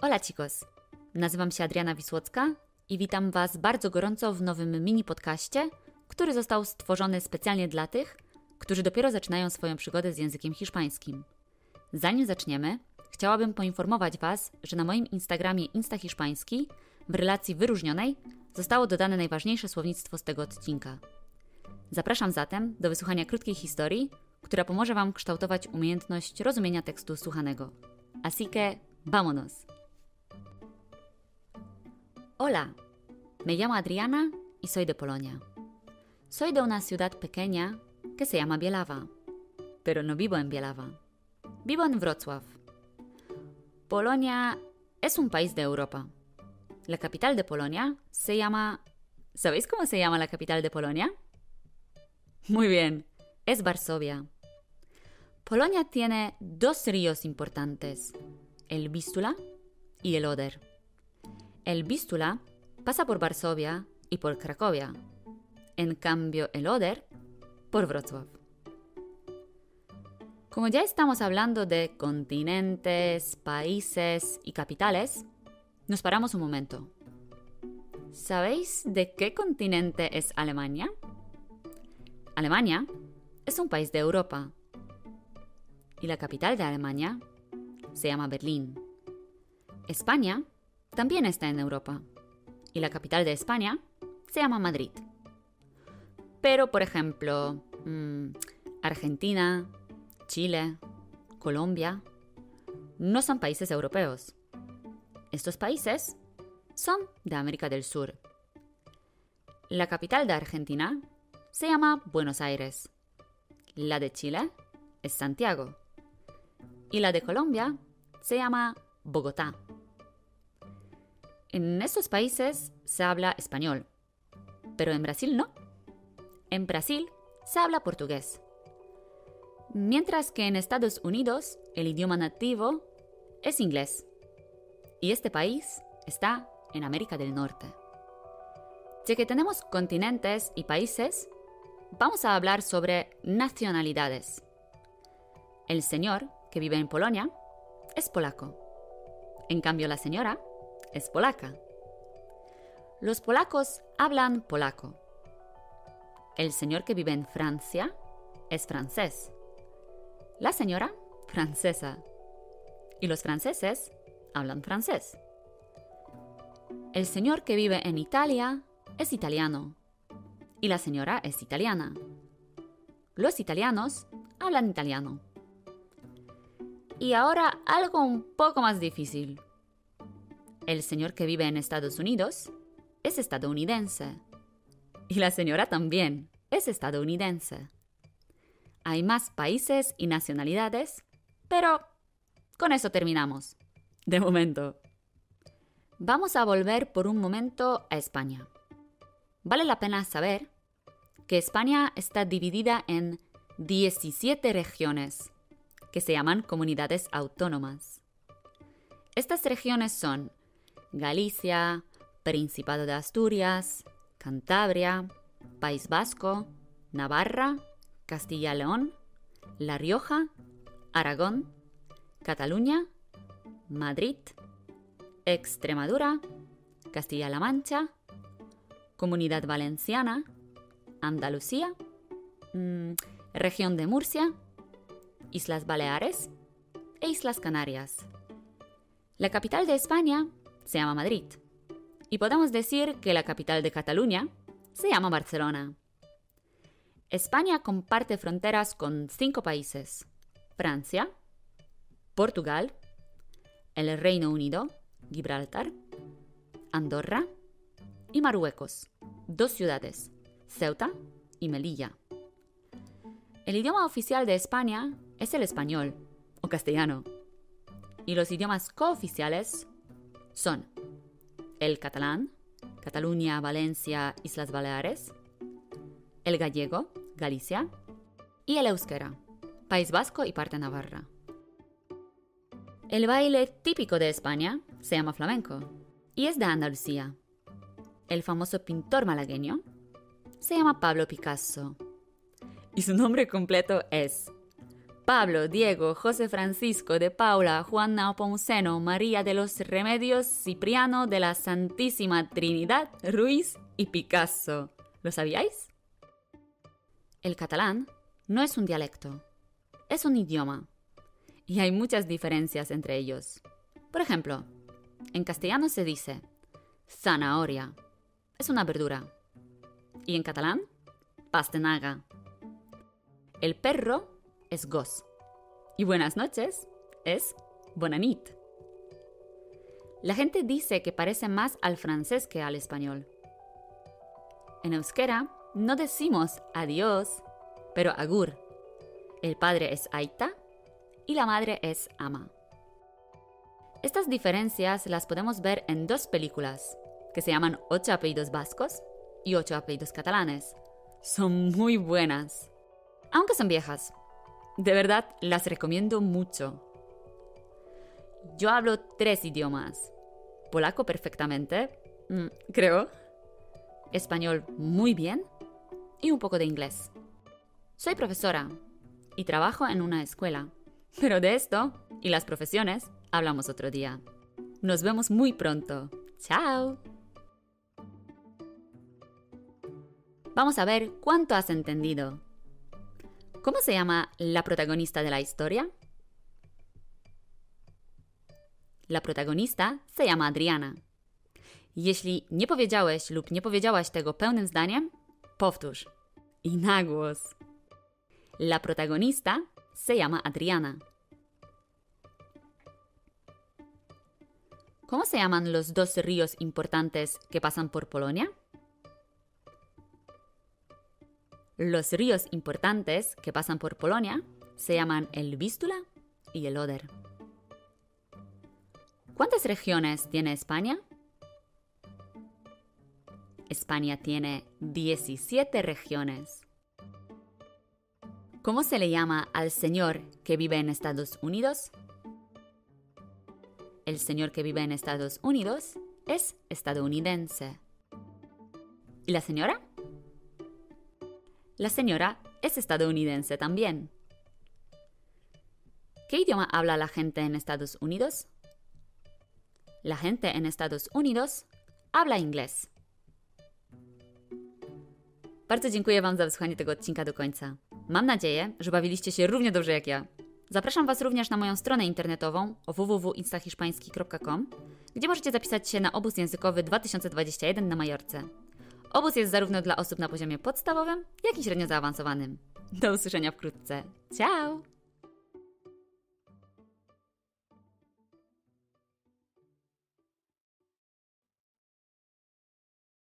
Hola chicos, nazywam się Adriana Wisłocka i witam Was bardzo gorąco w nowym mini podcaście, który został stworzony specjalnie dla tych, którzy dopiero zaczynają swoją przygodę z językiem hiszpańskim. Zanim zaczniemy, chciałabym poinformować Was, że na moim Instagramie Instahiszpański w relacji wyróżnionej zostało dodane najważniejsze słownictwo z tego odcinka. Zapraszam zatem do wysłuchania krótkiej historii, która pomoże Wam kształtować umiejętność rozumienia tekstu słuchanego. Así que, vámonos! Hola, me llamo Adriana y soy de Polonia. Soy de una ciudad pequeña que se llama Bielawa, pero no vivo en Bielawa. Vivo en Wrocław. Polonia es un país de Europa. La capital de Polonia se llama... ¿Sabéis cómo se llama la capital de Polonia? Muy bien, es Varsovia. Polonia tiene dos ríos importantes, el Vístula y el Oder. El Vístula pasa por Varsovia y por Cracovia. En cambio, el Oder por Wrocław. Como ya estamos hablando de continentes, países y capitales, nos paramos un momento. ¿Sabéis de qué continente es Alemania? Alemania es un país de Europa y la capital de Alemania se llama Berlín. España también está en Europa y la capital de España se llama Madrid. Pero, por ejemplo, mmm, Argentina, Chile, Colombia, no son países europeos. Estos países son de América del Sur. La capital de Argentina se llama Buenos Aires. La de Chile es Santiago. Y la de Colombia se llama Bogotá. En estos países se habla español, pero en Brasil no. En Brasil se habla portugués. Mientras que en Estados Unidos el idioma nativo es inglés. Y este país está en América del Norte. Ya que tenemos continentes y países, vamos a hablar sobre nacionalidades. El señor que vive en Polonia es polaco. En cambio, la señora es polaca. Los polacos hablan polaco. El señor que vive en Francia es francés. La señora, francesa. Y los franceses hablan francés. El señor que vive en Italia es italiano. Y la señora es italiana. Los italianos hablan italiano. Y ahora algo un poco más difícil. El señor que vive en Estados Unidos es estadounidense. Y la señora también es estadounidense. Hay más países y nacionalidades, pero con eso terminamos. De momento. Vamos a volver por un momento a España. Vale la pena saber que España está dividida en 17 regiones, que se llaman comunidades autónomas. Estas regiones son Galicia, Principado de Asturias, Cantabria, País Vasco, Navarra, Castilla-León, La Rioja, Aragón, Cataluña, Madrid, Extremadura, Castilla-La Mancha, Comunidad Valenciana, Andalucía, mmm, Región de Murcia, Islas Baleares e Islas Canarias. La capital de España se llama Madrid y podemos decir que la capital de Cataluña se llama Barcelona. España comparte fronteras con cinco países. Francia, Portugal, el Reino Unido, Gibraltar, Andorra y Marruecos, dos ciudades, Ceuta y Melilla. El idioma oficial de España es el español o castellano y los idiomas cooficiales son el catalán, Cataluña, Valencia, Islas Baleares, el gallego, Galicia, y el euskera, País Vasco y parte Navarra. El baile típico de España se llama flamenco y es de Andalucía. El famoso pintor malagueño se llama Pablo Picasso y su nombre completo es Pablo, Diego, José Francisco de Paula, Juan Napomuceno, María de los Remedios, Cipriano de la Santísima Trinidad, Ruiz y Picasso. ¿Lo sabíais? El catalán no es un dialecto, es un idioma. Y hay muchas diferencias entre ellos. Por ejemplo, en castellano se dice zanahoria, es una verdura. Y en catalán, pastanaga. El perro es gos. Y buenas noches es bonanit. La gente dice que parece más al francés que al español. En euskera no decimos adiós, pero agur. El padre es aita y la madre es ama. Estas diferencias las podemos ver en dos películas, que se llaman Ocho apellidos vascos y Ocho apellidos catalanes. Son muy buenas, aunque son viejas. De verdad, las recomiendo mucho. Yo hablo tres idiomas. Polaco perfectamente, mm, creo. Español muy bien y un poco de inglés. Soy profesora y trabajo en una escuela. Pero de esto y las profesiones hablamos otro día. Nos vemos muy pronto. ¡Chao! Vamos a ver cuánto has entendido. ¿Cómo se llama la protagonista de la historia? La protagonista se llama Adriana. Jeśli nie powiedziałeś lub nie powiedziałaś tego pełnym zdaniem, powtórz. I na. La protagonista se llama Adriana. ¿Cómo se llaman los dos ríos importantes que pasan por Polonia? Los ríos importantes que pasan por Polonia se llaman el Vístula y el Oder. ¿Cuántas regiones tiene España? España tiene 17 regiones. ¿Cómo se le llama al señor que vive en Estados Unidos? El señor que vive en Estados Unidos es estadounidense. ¿Y la señora? La señora es estadounidense también. ¿Qué idioma habla la gente en Estados Unidos? La gente en Estados Unidos habla inglés. Bardzo dziękuję Wam za wysłuchanie tego odcinka do końca. Mam nadzieję, że bawiliście się równie dobrze jak ja. Zapraszam Was również na moją stronę internetową www.instahiszpański.com, gdzie możecie zapisać się na obóz językowy 2021 na Majorce. Obóz jest zarówno dla osób na poziomie podstawowym, jak i średnio zaawansowanym. Do usłyszenia wkrótce. Ciao!